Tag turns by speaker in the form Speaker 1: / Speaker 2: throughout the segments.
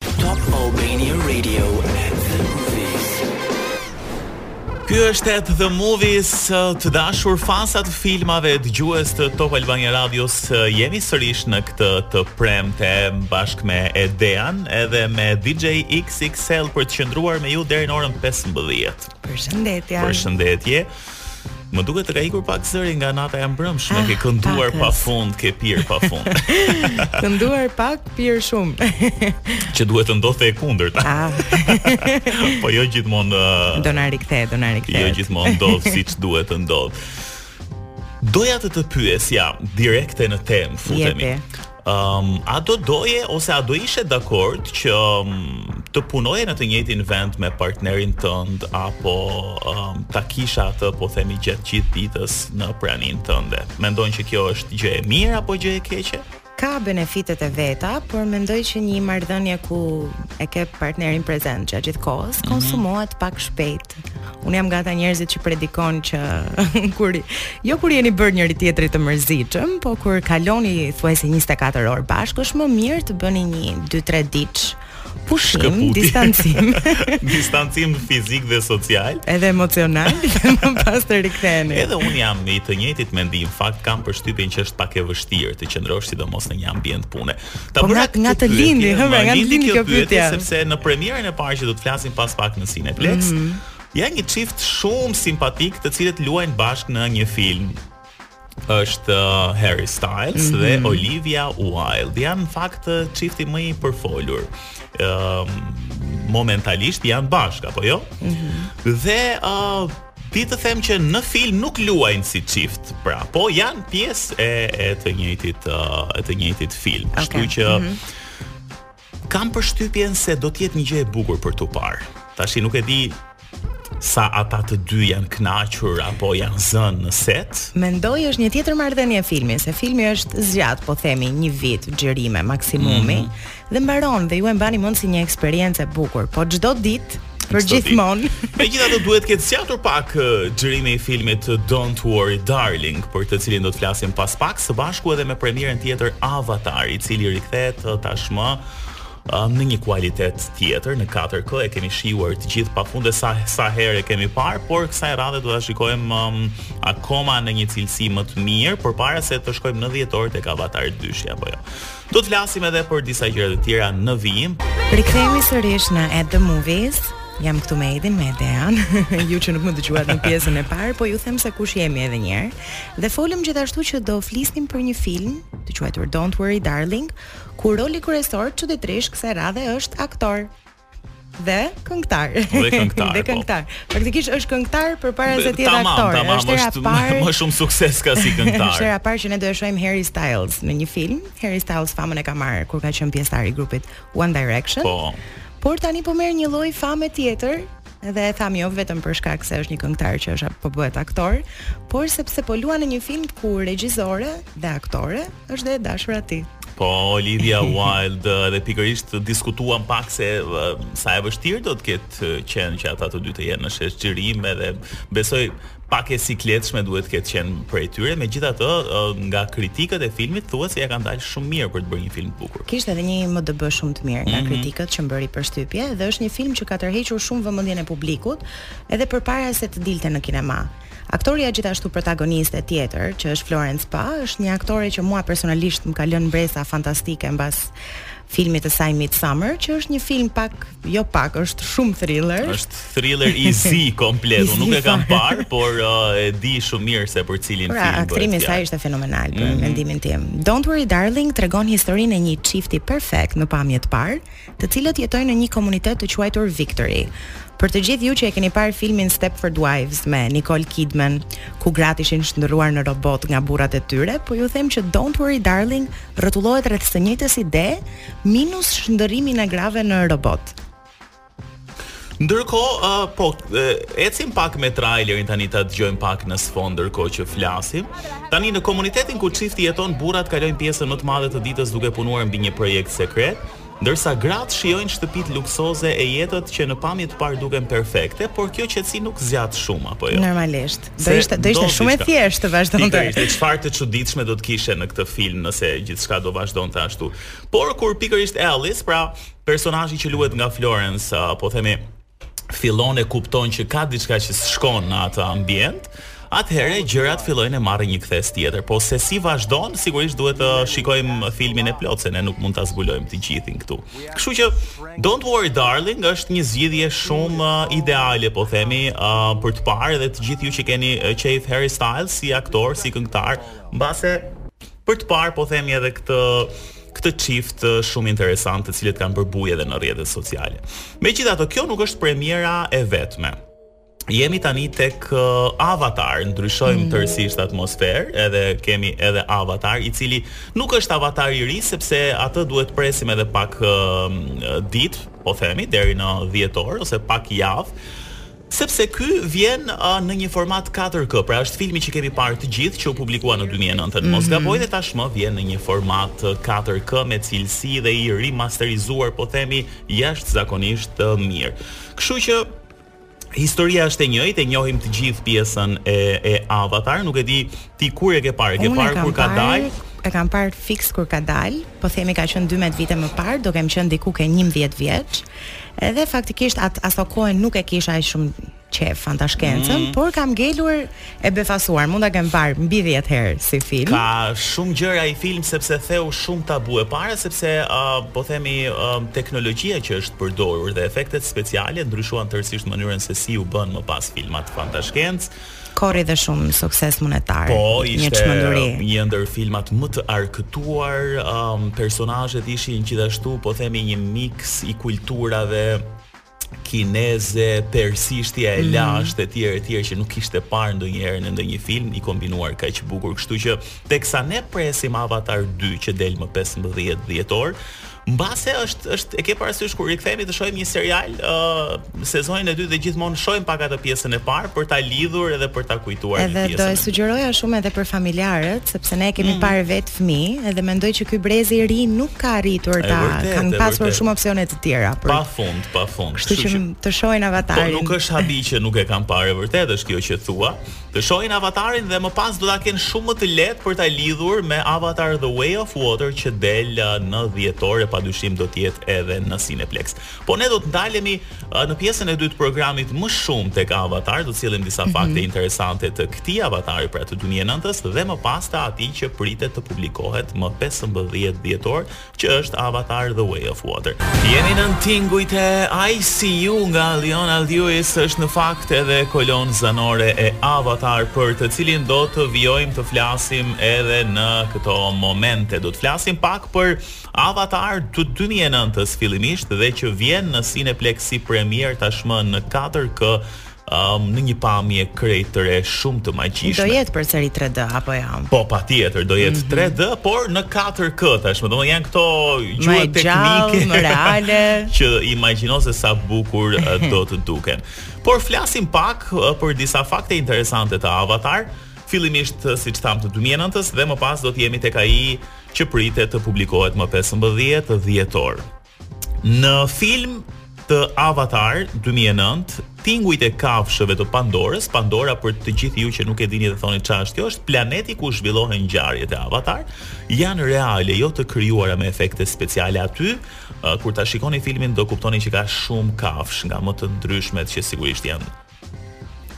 Speaker 1: Top Albania Radio at the movies.
Speaker 2: Ky është at the movies të dashur fansat e filmave dëgjues të Top Albania Radios jemi sërish në këtë të premte bashkë me Edean edhe me DJ XXL për të qëndruar me ju deri në orën 15.
Speaker 3: Përshëndetje.
Speaker 2: Përshëndetje. Më duket të ka ikur pak zëri nga nata e mbrëmshme,
Speaker 3: ah,
Speaker 2: ke kënduar
Speaker 3: pa
Speaker 2: fund, ke pirë pa fund.
Speaker 3: kënduar pak, pirë shumë.
Speaker 2: Që duhet të ndodhte e kundërta.
Speaker 3: Ah.
Speaker 2: po jo gjithmonë uh,
Speaker 3: do na rikthe, do na rikthe.
Speaker 2: Jo gjithmonë ndodh siç duhet të ndodh. Doja të të pyes ja direkt në temë, futemi.
Speaker 3: Jepi.
Speaker 2: Ëm, a do doje ose a do ishe dakord që të punoje në të njëjtin vend me partnerin tënd apo ëm ta kishe atë po themi gjatë gjithë ditës në praninë tënde? Mendon që kjo është gjë e mirë apo gjë e keqe?
Speaker 3: Ka benefitet e veta, por mendoj që një marrëdhënie ku e ke partnerin prezent gjatë gjithë kohës, konsumohet pak shpejt. shpejt. Unë jam nga ata njerëzit që predikon që kur jo kur jeni bërë njëri tjetrit të mërzitshëm, po kur kaloni thuajse 24 orë bashkë, është më mirë të bëni një 2-3 ditë pushim,
Speaker 2: Shkëputi.
Speaker 3: distancim.
Speaker 2: distancim fizik dhe social.
Speaker 3: Edhe emocional, më pas të riktheheni.
Speaker 2: Edhe unë jam i të njëjtit mendim. Në fakt kam përshtypjen që është pak e vështirë të qëndrosh sidomos në një ambient pune. Ta
Speaker 3: po
Speaker 2: bëra
Speaker 3: nga të lindi, hë, nga të
Speaker 2: lindi
Speaker 3: kjo pyetje,
Speaker 2: sepse në premierën e parë që do të flasim pas pak në Cineplex,
Speaker 3: mm -hmm.
Speaker 2: janë një çift shumë simpatik, të cilët luajnë bashkë në një film është uh, Harry Styles
Speaker 3: mm -hmm.
Speaker 2: dhe mhm. Olivia Wilde. Janë në fakt uh, çifti më i përfolur. Ëm um, momentalisht janë bashkë apo jo? Mm -hmm. Dhe uh, Di të them që në film nuk luajnë si çift, pra po janë pjesë e e të njëjtit uh, e të njëjtit film. Kështu
Speaker 3: okay.
Speaker 2: që mm -hmm. kam përshtypjen se do të jetë një gjë e bukur për tu parë. Tashi nuk e di sa ata të dy janë kënaqur apo janë zënë në set.
Speaker 3: Mendoj është një tjetër marrëdhënie e filmit, se filmi është zgjat, po themi, një vit xhirime maksimumi. Mm -hmm. dhe mbaron dhe ju e mbani mend si një eksperiencë e bukur, po çdo ditë për gjithmonë.
Speaker 2: Megjithatë duhet të ketë zgjatur pak xhirimi i filmit Don't Worry Darling, për të cilin do të flasim pas pak së bashku edhe me premierën tjetër Avatar, i cili rikthehet tashmë në një kualitet tjetër në 4K e kemi shijuar të gjithë pafund e sa sa herë e kemi parë, por kësaj radhe do ta shikojmë um, akoma në një cilësi më të mirë përpara se të shkojmë në dhjetor tek Avatar 2 apo jo. Do të flasim edhe për disa gjëra të tjera në vijim.
Speaker 3: Rikthehemi sërish në At the Movies. Jam këtu me Edin, me Dean. Ju që nuk më dëgjuat në pjesën e parë, po ju them se kush jemi edhe një herë. Dhe folëm gjithashtu që do flisnim për një film të quajtur Don't Worry Darling, ku roli kryesor çuditërisht kësaj radhe është aktor. dhe këngëtar.
Speaker 2: Dhe këngëtar.
Speaker 3: dhe
Speaker 2: po.
Speaker 3: këngëtar. Praktikisht është këngëtar përpara se të jetë aktor.
Speaker 2: Tamam,
Speaker 3: tamam,
Speaker 2: është
Speaker 3: parë...
Speaker 2: më shumë sukses ka si këngëtar.
Speaker 3: është hera e parë që ne do e shohim Harry Styles në një film. Harry Styles famën e ka marrë kur ka qenë pjesëtar i grupit One Direction.
Speaker 2: Po.
Speaker 3: Por tani po merr një lloj fame tjetër Dhe e them jo vetëm për shkak se është një këngëtar që po bëhet aktor, por sepse po luan në një film ku regjisore dhe aktore është dhe e dashura e tij.
Speaker 2: Po Olivia Wilde dhe pikërisht diskutuam pak se sa e vështirë do të ketë qenë që ata të dy të jenë në shesh xhirim edhe besoj pak e sikletshme duhet të ketë qenë për të dy, megjithatë nga kritikët e filmit thuhet se ia kanë dalë shumë mirë për të bërë një film të bukur.
Speaker 3: Kishte edhe një IMDb shumë të mirë nga mm -hmm. kritikët që më bëri përshtypje dhe është një film që ka tërhequr shumë vëmendjen e publikut edhe përpara se të dilte në kinema. Aktorja gjithashtu protagoniste tjetër, që është Florence Pugh, është një aktore që mua personalisht më ka lënë mbresa fantastike mbas filmit të saj Midsommar, që është një film pak, jo pak, është shumë thriller.
Speaker 2: Është thriller i zi komplet. Unë nuk e kam parë, por uh, e di shumë mirë se për cilin film bëhet.
Speaker 3: Pra, aktrimi i saj ishte fenomenal për mm -hmm. mendimin tim. Don't Worry Darling tregon historinë e një çifti perfekt në pamje të parë, të cilët jetojnë në një komunitet të quajtur Victory. Për të gjithë ju që e keni parë filmin Stepford Wives me Nicole Kidman, ku gratë ishin shndërruar në robotë nga burrat e tyre, po ju them që Don't Worry Darling rrotullohet rreth së njëjtës ide minus shndërrimin e grave në robotë.
Speaker 2: Ndërkohë, uh, po ecim pak me trailerin tani ta dëgjojmë pak në sfond ndërkohë që flasim. Tani në komunitetin ku çifti jeton, burrat kalojnë pjesën më të madhe të ditës duke punuar mbi një projekt sekret. Ndërsa gratë shijojnë shtëpitë luksoze e jetët që në pamje të parë duken perfekte, por kjo qetësi nuk zgjat shumë, apo jo?
Speaker 3: Normalisht. Do ishte do ishte shumë e thjeshtë të vazhdonte.
Speaker 2: Pikërisht, çfarë të çuditshme do të kishte në këtë film nëse gjithçka do vazhdonte ashtu. Por kur pikërisht Alice, pra personazhi që luhet nga Florence, po themi, fillon e kupton që ka diçka që s'shkon në atë ambient, atëherë po, gjërat po. fillojnë e marrin një kthesë tjetër. Po se si vazhdon, sigurisht duhet të shikojmë filmin e plotë, se ne nuk mund ta zbulojmë të gjithin këtu. Kështu që Don't Worry Darling është një zgjidhje shumë uh, ideale, po themi, uh, për të parë edhe të gjithë ju që keni uh, qejf Harry Styles si aktor, si këngëtar, mbase për të parë po themi edhe këtë këtë çift shumë interesant të cilët kanë bërë bujë edhe në rrjetet sociale. Megjithatë, kjo nuk është premiera e vetme. Jemi tani tek uh, Avatar, ndryshojmë mm. tërësisht atmosferë, edhe kemi edhe Avatar, i cili nuk është Avatar i ri sepse atë duhet presim edhe pak uh, ditë, po themi, deri në dhjetor ose pak javë. Sepse ky vjen në një format katër K, pra është filmi që kemi parë të gjithë që u publikua në dy mijë e nëntë, në mos gaboj dhe tashmë vjen në një format katër K me cilësi dhe i rimasterizuar po themi jashtëzakonisht të mirë. Kështu që historia është e njëjtë, e njohim të gjithë pjesën e e Avatar, nuk e di Ti kur e ke parë? E ke parë kur ka dalë?
Speaker 3: E kam parë fiks kur ka dalë, po themi ka qenë 12 vite më parë, do kem qenë diku ke 11 vjeç. Edhe faktikisht at aso kohe nuk e kisha aq shumë qejf fantashkencën, mm. por kam ngelur e befasuar, mund ta kem parë mbi 10 herë si film.
Speaker 2: Ka shumë gjëra ai film sepse theu shumë tabu e para sepse uh, po themi uh, teknologjia që është përdorur dhe efektet speciale ndryshuan tërësisht mënyrën se si u bënë më pas filmat fantashkencë.
Speaker 3: Korri dhe shumë sukses monetar.
Speaker 2: Po, ishte një çmenduri. Një ndër filmat më të arkëtuar, um, personazhet ishin gjithashtu, po themi një miks i kulturave kineze, persishtja e mhm. lashtë etj etj që nuk ishte parë ndonjëherë në ndonjë film i kombinuar kaq bukur, kështu që teksa ne presim Avatar 2 që del më 15 dhjetor, Mbase është është e ke parasysh kur rikthehemi të shohim një serial ë uh, sezonin e dytë dhe gjithmonë shohim pak atë pjesën e parë për ta lidhur edhe për ta kujtuar
Speaker 3: edhe pjesën. Edhe do e sugjeroja shumë edhe për familjarët, sepse ne e kemi mm. parë vetë fëmijë, edhe mendoj që ky brezi i ri nuk ka arritur ta kanë pasur shumë opsione të tjera
Speaker 2: për Pafund, pafund.
Speaker 3: Kështu që, që të shohin avatarin.
Speaker 2: Po nuk është habi që nuk e kanë parë, e vërtetë është kjo që thua. Të shohin avatarin dhe më pas do ta kenë shumë më të lehtë për ta lidhur me Avatar The Way of Water që del në dhjetor e padyshim do të jetë edhe në Cineplexx. Po ne do të ndalemi në pjesën e dytë të programit më shumë tek Avatar, do të sjellim disa mm -hmm. fakte interesante të këtij Avatari pra të 2009-s dhe më pas të atij që pritet të publikohet më 15 dhjetor që është Avatar The Way of Water. Jemi nën tingujt e I See You, nga Leona Lewis është në fakt edhe kolonë zanore e Avatar për të cilin do të vijojmë të flasim edhe në këto momente. Do të flasim pak për Avatar të 2009-ës fillimisht dhe që vjen në Cineplexx si premierë tashmë në 4K um, në një pamje krejt të re, shumë të magjishme.
Speaker 3: Do jetë përsëri 3D apo jo? Ja?
Speaker 2: Po, patjetër, do jetë mm -hmm. 3D, por në 4K tashmë, domethënë janë këto gjuhë teknike,
Speaker 3: më reale,
Speaker 2: që imagjino se sa bukur do të duken. Por flasim pak për disa fakte interesante të Avatar, fillimisht, siç thamë, të 2009-ës dhe më pas do të jemi tek ai që pritet të publikohet më 15 dhjetor. Në film të Avatar 2009, tingujt e kafshëve të Pandorës, Pandora për të gjithë ju që nuk e dini dhe thoni çfarë është kjo, është planeti ku zhvillohen ngjarjet e Avatar, janë reale, jo të krijuara me efekte speciale aty. Kur ta shikoni filmin do kuptoni që ka shumë kafshë nga më të ndryshmet që sigurisht janë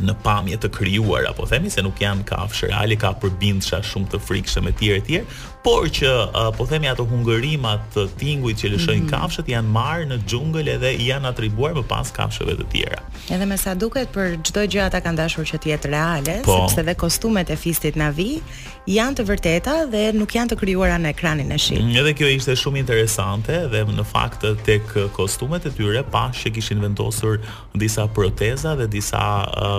Speaker 2: në pamje të krijuara, po themi se nuk janë kafshë reale, ka përbindësha shumë të frikshëm etj etj, por që uh, po themi ato hungërimat, tingujt që lëshojnë mm -hmm. kafshët janë marrë në xhungël edhe i janë atribuar më pas kafshëve të tjera.
Speaker 3: Edhe me sa duket për çdo gjë ata kanë dashur që të jetë reale, po, sepse dhe kostumet e fisit Navi janë të vërteta dhe nuk janë të krijuara në ekranin
Speaker 2: jeshil. Edhe kjo ishte shumë interesante dhe në fakt tek kostumet e tyre pashë që kishin vendosur disa proteza dhe disa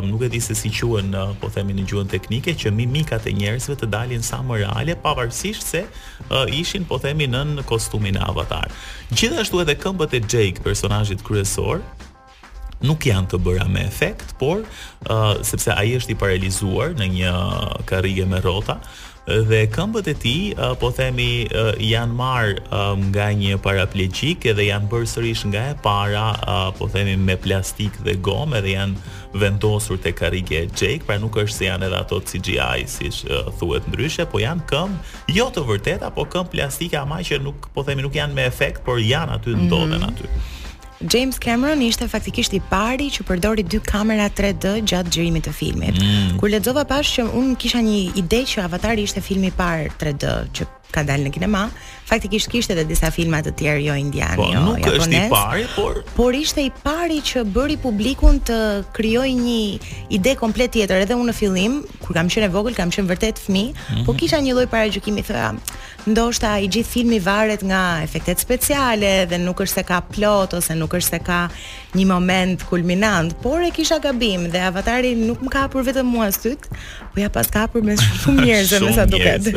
Speaker 2: nuk e di se si quhen po themi në gjuhën teknike që mimikat e njerëzve të dalin sa më reale pavarësisht se uh, ishin po themi nën kostumin e Avatar. Gjithashtu edhe këmbët e Jake personazhit kryesor nuk janë të bëra me efekt, por uh, sepse ai është i paralizuar në një karrige me rrota, Dhe këmbët e tij, po themi, janë marrë nga një paraplegjik dhe janë bërë sërish nga e para, po themi me plastikë dhe gomë dhe janë vendosur te karrigia e Jake, pra nuk është se janë edhe ato CGI siç thuhet ndryshe, po janë këmbë jo të vërteta, po këmbë plastike ama që nuk po themi nuk janë me efekt, por janë aty, ndodhen mhm. aty.
Speaker 3: James Cameron ishte faktikisht i pari që përdori dy kamera 3D gjatë xhirimit të filmit. Mm. Kur lexova pashë që unë kisha një ide që Avatari ishte filmi i parë 3D që ka dalë në kinema. Faktikisht kishte edhe disa filma të tjerë jo indianë,
Speaker 2: po,
Speaker 3: jo
Speaker 2: nuk është i pari, por
Speaker 3: por ishte i pari që bëri publikun të krijojë një ide komplet tjetër. Edhe unë në fillim, kur kam qenë e vogël, kam qenë vërtet fëmijë, mm -hmm. po kisha një lloj paragjykimi, thoja, Ndoshta i gjithë filmi varet nga efektet speciale dhe nuk është se ka plot ose nuk është se ka një moment kulminant, por e kisha gabim dhe avatari nuk më ka hapur vetëm mua sytë, po ia paska hapur shumë njerëzve me sa duket.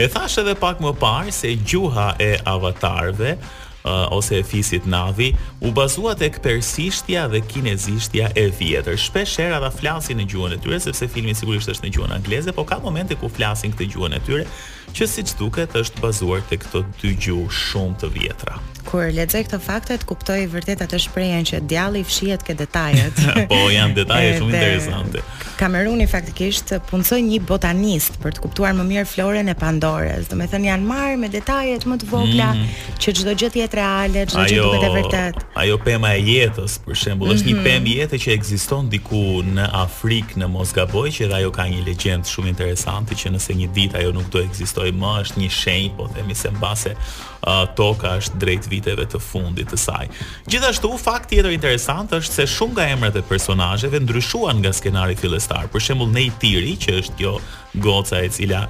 Speaker 2: E thashë edhe pak më parë se gjuha e avatarëve uh, ose e fisit Navi u bazua tek persishtja dhe kinezishtja e vjetër. Shpeshherë ata flasin në gjuhën e tyre sepse filmi sigurisht është në gjuhën angleze, por ka momente ku flasin këtë gjuhën e tyre Që siç duket është bazuar te këto dy gjuhë shumë të vjetra.
Speaker 3: Kur lexoj këto faktet kuptoj vërtet atë shprehjen që djalli fshihet ke detajet.
Speaker 2: po janë detaje shumë interesante.
Speaker 3: Kameruni faktikisht punësoi një botanist për të kuptuar më mirë florën e Pandorës. Domethënë janë marrë me detajet më të vogla mm. që çdo gjë të jetë reale, çdo gjë duket e vërtetë.
Speaker 2: Ajo pema e jetës, Për shembull, mm
Speaker 3: -hmm.
Speaker 2: është një mhm. pemë jete që ekziston diku në Afrikë, në mos gaboj, që edhe ajo ka një legjendë shumë interesante që nëse një ditë ajo nuk do ekzistojë më, është një shenjë, po themi se mbase uh, toka është drejt viteve të fundit të saj. Gjithashtu, fakt tjetër interesant është se shumë nga emrat e personazheve ndryshuan nga skenari fillestar. Për shembull, Neitiri, që është kjo Goca e cila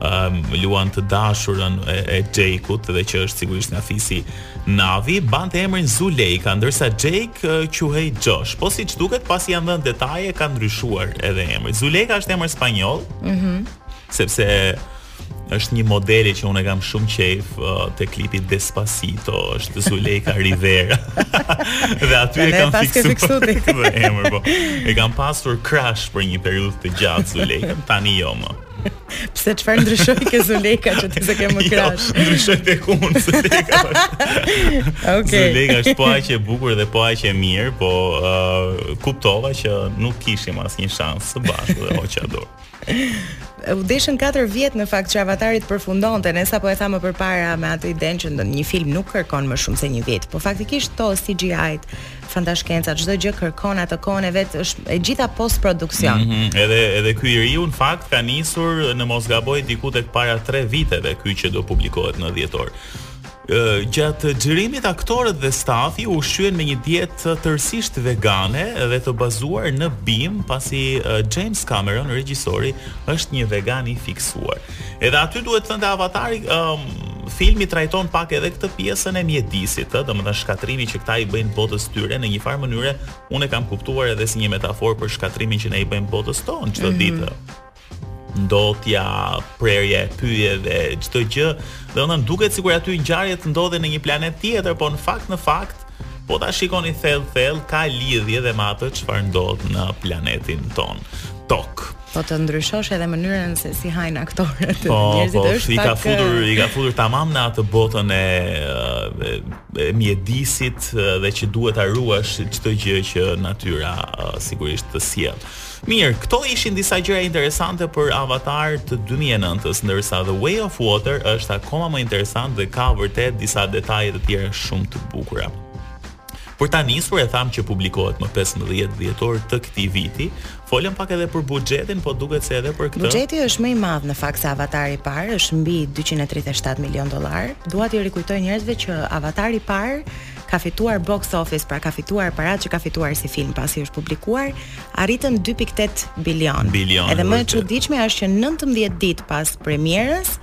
Speaker 2: um, luan të dashurën e, e Jake-ut dhe që është sigurisht nga fisi Navi, bante emrin Zuleika, ndërsa Jake uh, quhej Josh. Po siç duket, pasi janë dhënë detaje, ka ndryshuar edhe emri. Zuleika është emër spanjoll. Mhm. Mm sepse është një modele që unë e kam shumë qejf uh, te klipi Despacito, është Zuleika Rivera. dhe aty e kam fiksuar këtë emër, po. E kam pasur crush për një periudhë të gjatë Zulejkën, tani jo më.
Speaker 3: Pse çfarë ndryshoi ke Zulejka që ti s'e ke më crush?
Speaker 2: Jo, ndryshoi tek unë Zulejka.
Speaker 3: Okej.
Speaker 2: Zulejka është po aq e bukur dhe po aq e mirë, po uh, kuptova që nuk kishim asnjë shans së bashku dhe hoqa dorë.
Speaker 3: U deshën 4 vjet në fakt që Avatari të përfundonte, ne sapo e thamë më përpara me atë idenë që një film nuk kërkon më shumë se një vit. Po faktikisht këto CGI-t, fantashkenca, çdo gjë kërkon atë kohën e vet, është e gjitha post produksion.
Speaker 2: Mm -hmm. Edhe edhe ky i riu në fakt ka nisur në mos gaboj diku tek para 3 viteve, ky që do publikohet në dhjetor. Gjatë xhirimit aktorët dhe stafi u ushqyen me një dietë tërësisht vegane dhe të bazuar në bimë, pasi James Cameron, regjisori, është një vegan i fiksuar. Edhe aty duhet thënë te Avatari filmi trajton pak edhe këtë pjesën e mjedisit, ë, domethënë shkatërrimi që këta i bëjnë botës tyre në një farë mënyre, unë e kam kuptuar edhe si një metaforë për shkatërrimin që ne i bëjmë botës tonë çdo mhm. ditë. Mm -hmm. ndotja, prerja e pyjeve, çdo gjë, domethënë duket sikur aty ngjarjet ndodhin në një planet tjetër, por në fakt në fakt po ta shikoni thellë thellë ka lidhje dhe me atë çfarë ndodh në planetin tonë Tokë.
Speaker 3: Po të ndryshosh edhe mënyrën se si hanë aktorët.
Speaker 2: Po,
Speaker 3: njerëzit
Speaker 2: po,
Speaker 3: është
Speaker 2: i ka futur, i ka futur tamam në atë botën e, e, e mjedisit dhe që duhet ta ruash çdo gjë që natyra sigurisht të sjell. Mirë, këto ishin disa gjëra interesante për Avatar të dy mijë e nëntës, ndërsa The Way of Water është akoma më interesant dhe ka vërtet disa detaje të tjera shumë të bukura. Për ta nisur e thamë që publikohet më 15 dhjetor të këtij viti. Folëm pak edhe për buxhetin, po duket se edhe për këtë.
Speaker 3: Buxheti është më i madh në fakt se Avatar i parë, është mbi 237 milion dollar. Dua t'i rikujtoj njerëzve që Avatar i parë ka fituar box office, pra ka fituar paratë që ka fituar si film pasi është publikuar arritën 2.8 bilion.
Speaker 2: Bilion, vërtet.
Speaker 3: Edhe më e çuditshme është që 19 ditë pas premierës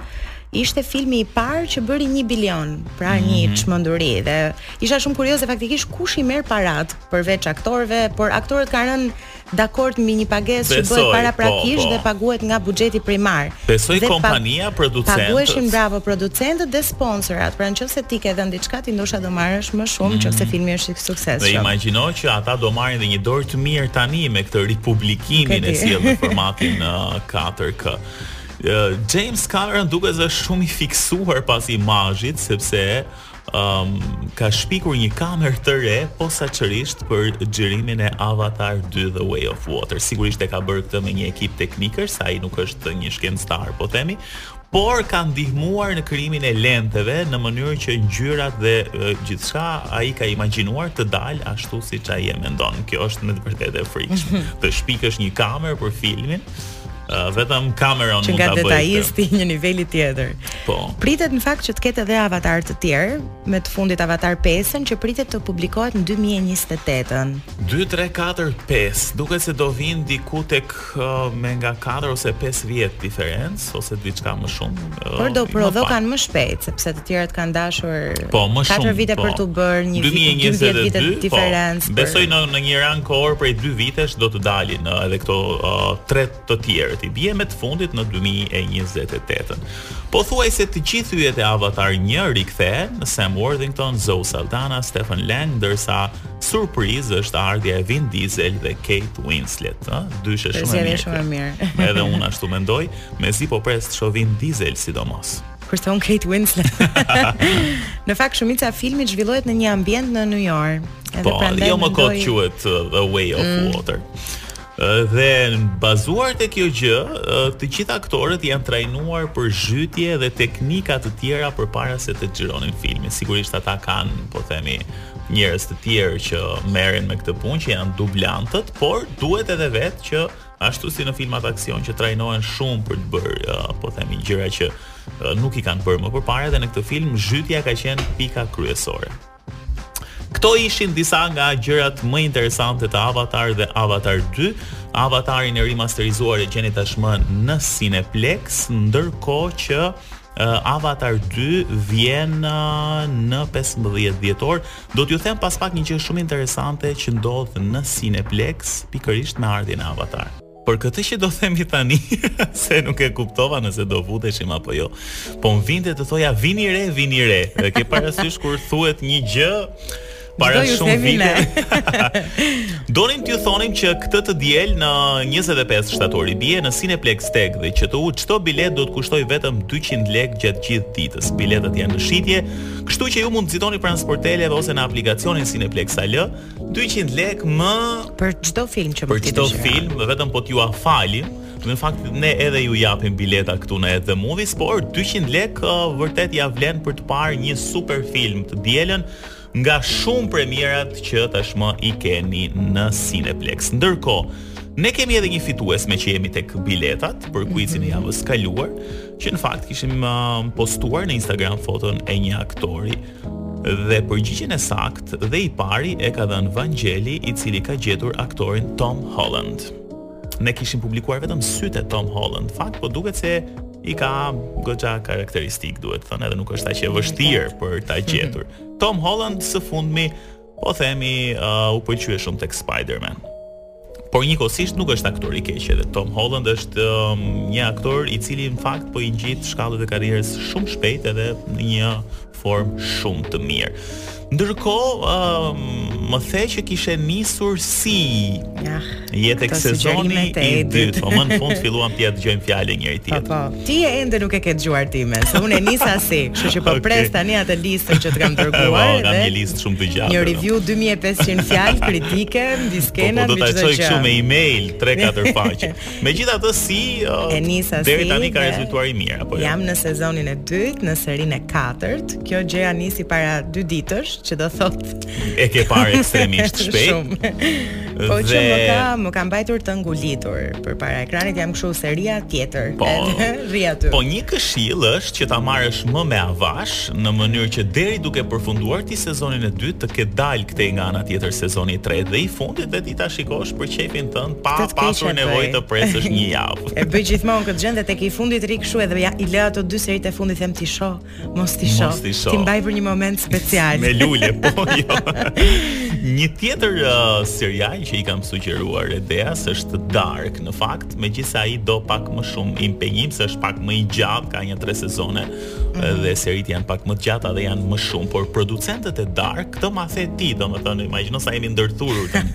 Speaker 3: ishte filmi i parë që bëri 1 bilion, pra
Speaker 2: Mhm.
Speaker 3: një çmenduri dhe isha shumë kurioze faktikisht kush i merr paratë përveç aktorëve, por aktorët kanë rënë dakord mbi një pagesë që
Speaker 2: Besoj,
Speaker 3: bëhet po, paraprakisht
Speaker 2: po.
Speaker 3: dhe paguhet nga buxheti primar.
Speaker 2: Besoj kompania producent.
Speaker 3: Paguheshin bravo producentët dhe sponsorat. Pra në qoftë se ti ke dhënë diçka, ti ndoshta do marrësh më shumë mm. në qoftë se filmi është i suksesshëm.
Speaker 2: Dhe imagjino që ata do marrin dhe një dorë të mirë tani me këtë ripublikimin
Speaker 3: e
Speaker 2: sjellë në formatin 4K. Uh, James Cameron duket se është shumë i fiksuar pas imazhit sepse um, ka shpikur një kamerë të re posaçërisht për xhirimin e Avatar 2 The Way of Water. Sigurisht e ka bërë këtë me një ekip teknikësh, se ai nuk është një shkencëtar, po themi, por ka ndihmuar në krijimin e lenteve në mënyrë që ngjyrat dhe gjithçka ai ka imagjinuar të dalë ashtu siç ai e mendon. Kjo është me të vërtetë e frikshme. Të shpikësh një kamerë për filmin, Uh, vetëm Cameron mund ta bëjë. Që nga
Speaker 3: detajisti një niveli tjetër.
Speaker 2: Po.
Speaker 3: Pritet në fakt që të ketë edhe avatar të tjerë, me të fundit avatar 5-ën që pritet të publikohet në 2028-ën.
Speaker 2: 2 3 4 5, duket se do vinë diku tek uh, me nga 4 ose 5 vjet diferencë ose diçka më shumë.
Speaker 3: Por do
Speaker 2: prodhohen
Speaker 3: më shpejt sepse të tjerët kanë dashur
Speaker 2: po, më
Speaker 3: 4 shumë, vite
Speaker 2: po.
Speaker 3: për të bërë një vit 12 vite
Speaker 2: po,
Speaker 3: diferencë.
Speaker 2: Po, besoj në një rang kohor prej 2 vitesh do të dalin uh, edhe këto uh, tre të tjerët. I bie me të fundit në 2028-ën. Pothuajse të gjithë yjet e Avatar 1 rikthehen, Sam Worthington, Zoe Saldana, Stephen Lang, ndërsa surprizë është ardhja e Vin Diesel dhe Kate Winslet, ëh, dyshe shumë e mirë.
Speaker 3: Shumë e mirë.
Speaker 2: Edhe unë ashtu mendoj. Mezi po pres të shoh Vin Diesel sidomos.
Speaker 3: Kurse unë Kate Winslet. në fakt shumica e filmit zhvillohet në një ambient nënujor. Edhe
Speaker 2: po,
Speaker 3: prandaj
Speaker 2: jo më kot quhet uh, The Way of Mm. Water. Ë, Dhe bazuar te kjo gjë, ë, të gjithë aktorët janë trajnuar për zhytje dhe teknika të tjera përpara se të xhironin filmin. Sigurisht ata kanë, po themi, njerëz të tjerë që merren me këtë punë, që janë dublantët, por duhet edhe vetë që Ashtu si në filmat aksion që trajnohen shumë për të bërë, po themi gjëra që nuk i kanë bërë më përpara dhe në këtë film zhytja ka qenë pika kryesore. Këto ishin disa nga gjërat më interesante të Avatar dhe Avatar 2. Avatarin e rimasterizuar e gjeni tashmë në Cineplexx, ndërkohë që Avatar 2 vjen në 15 dhjetor. Do t'ju them pas pak një gjë shumë interesante që ndodh në Cineplexx pikërisht me ardhjen e Avatar. Por këtë që do themi tani, se nuk e kuptova nëse do futeshim apo jo. Po më vinte të thoja vini re, vini re. Dhe ke parasysh kur thuhet një gjë, para shumë vite. Donim t'ju thonim që këtë të diel në 25 shtator i bie në Cineplexx TEG dhe QTU çdo biletë do të kushtojë vetëm 200 lekë gjatë gjithë ditës. Biletat janë në shitje, kështu që ju mund të nxitoni pranë sporteleve ose në aplikacionin Cineplexx AL 200 lekë më
Speaker 3: për çdo film që
Speaker 2: për çdo film, vetëm po t'jua falim. Në fakt ne edhe ju japim bileta këtu në At The Movies, por 200 lekë uh, vërtet ia vlen për të parë një super film të dielën nga shumë premierat që tashmë i keni në Cineplexx. Ndërkohë, ne kemi edhe një fitues meqë jemi tek biletat për kuicin e mhm. javës së kaluar, që në fakt kishim uh, postuar në Instagram foton e një aktori dhe përgjigjen e saktë dhe i pari e ka dhënë Vangjeli i cili ka gjetur aktorin Tom Holland. ne kishim publikuar vetëm sytë e Tom Holland. Fakt po duket se i ka goxha karakteristikë, duhet thënë, edhe nuk është aq e vështirë për ta mhm. gjetur. Tom Holland së fundmi po themi uh, u pëlqye shumë tek Spider-Man. Por njëkohësisht nuk është aktor i keq edhe Tom Holland është um, një aktor i cili në fakt po i ngjit shkallët e karrierës shumë shpejt edhe në një formë shumë të mirë. Ndërkohë, uh, më the që kishe nisur See
Speaker 3: ja,
Speaker 2: ah, je
Speaker 3: te
Speaker 2: sezoni i dytë, po më në fund filluam të dëgjojmë fjalën njëri,
Speaker 3: po,
Speaker 2: tjetrit.
Speaker 3: Po, po. Ti ende nuk e ke dëgjuar timen, se unë e nisa See, kështu që po
Speaker 2: okay.
Speaker 3: pres tani atë listën që të kam dërguar.
Speaker 2: Po,
Speaker 3: oh,
Speaker 2: kam një listë shumë të gjatë.
Speaker 3: Një review 2500 fjalë kritike mbi
Speaker 2: skenën,
Speaker 3: mbi çdo gjë.
Speaker 2: Po, po
Speaker 3: do
Speaker 2: ta çoj kështu me email 3-4 faqe. Megjithatë si uh,
Speaker 3: e nisa
Speaker 2: See
Speaker 3: deri
Speaker 2: tani ka rezultuar i mirë apo jo?
Speaker 3: Jam në sezonin e dytë, në serinë e katërt. Kjo gjëja nisi para dy ditësh, që do thotë
Speaker 2: e ke parë ekstremisht shpejt.
Speaker 3: Shumë. Po që më ka më ka mbajtur të ngulitur përpara ekranit jam kështu seria tjetër.
Speaker 2: Po,
Speaker 3: rri aty.
Speaker 2: Po një këshillë është që ta marrësh më me avash në mënyrë që deri të ketë përfunduar ti sezonin e dytë të ketë dalë këtej nga ana tjetër sezoni i tretë dhe i fundit dhe Ti ta shikosh për qejfin tënd pa pasur nevojë të presësh një javë.
Speaker 3: e bëj gjithmonë këtë gjënë tek i fundit rri kshu edhe ja i lë ato dy seritë e fundit them t'i shoh, mos t'i shoh.
Speaker 2: T'i
Speaker 3: mbaj për një moment special.
Speaker 2: Me lule, po jo. një tjetër uh, serial që i kam sugjeruar Edeas është Dark. Në fakt, megjithëse ai do pak më shumë impenjim se është pak më i gjatë, ka një tre sezone, mm -hmm. dhe seritë janë pak më të gjata dhe janë më shumë, por producentët e Dark, këtë ma the ti, domethënë, imagjino sa jemi ndërthurur tani.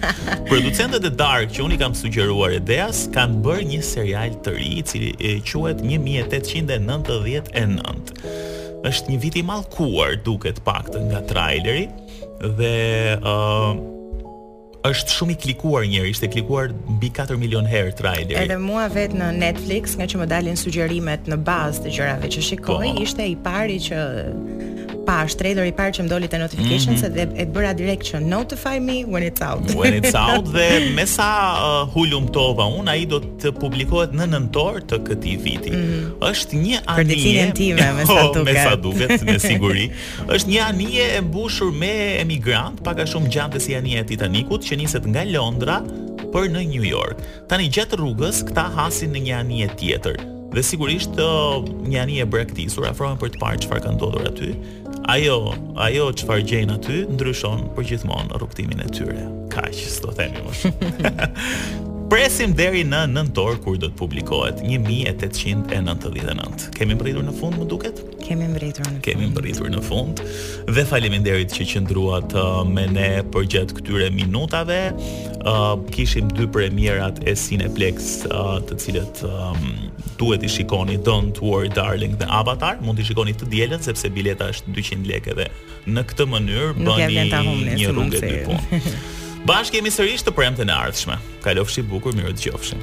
Speaker 2: producentët e Dark që unë i kam sugjeruar Edeas kanë bërë një serial të ri, i cili quhet 1899. Është një vit i mallkuar duket të paktën nga traileri dhe ë uh, Është shumë i klikuar njeri, ishte klikuar mbi 4 milion herë traileri.
Speaker 3: Edhe mua vetë në Netflix, ngaqë më dalin sugjerimet në bazë të gjërave që shikoj,
Speaker 2: po.
Speaker 3: ishte i pari që pashë traileri i parë që më doli te notification
Speaker 2: mm -hmm.
Speaker 3: se dhe e bëra direkt që notify me when it's out.
Speaker 2: When it's out dhe me sa uh, hulumtova unë ai do të publikohet në nëntor të këtij viti. Mm -hmm. Është një anije.
Speaker 3: Për ditëlindjen time, me sa
Speaker 2: duket. me sa duket, me siguri. Është një anije e mbushur me emigrantë, pak a shumë ngjante si anija e Titanikut, që niset nga Londra për në New York. Tani gjatë rrugës këta hasin në një anije tjetër. Dhe sigurisht një anije e braktisur, afrohen për të parë çfarë ka ndodhur aty. Ajo, ajo çfarë gjejnë aty ndryshon përgjithmonë rrugëtimin e tyre. Kaq, s'do themi më shumë. Presim deri në nëntor kur do të publikohet 1899. Kemi mbërritur në fund, më duket?
Speaker 3: Kemi mbërritur në fund.
Speaker 2: Kemi mbërritur në fund dhe faleminderit që qëndruat uh, me ne përgjatë këtyre minutave. Uh, kishim dy premierat e Cineplex, uh, të cilat um, duhet t'i shikoni Don't Worry Darling dhe Avatar, mund t'i shikoni të dielën sepse bileta është 200 lekë dhe në këtë mënyrë bëni një rrugë
Speaker 3: e
Speaker 2: dy punë. Bashkë jemi sërish të premten e ardhshme. Kalofshi bukur, mirë ju gjetshim.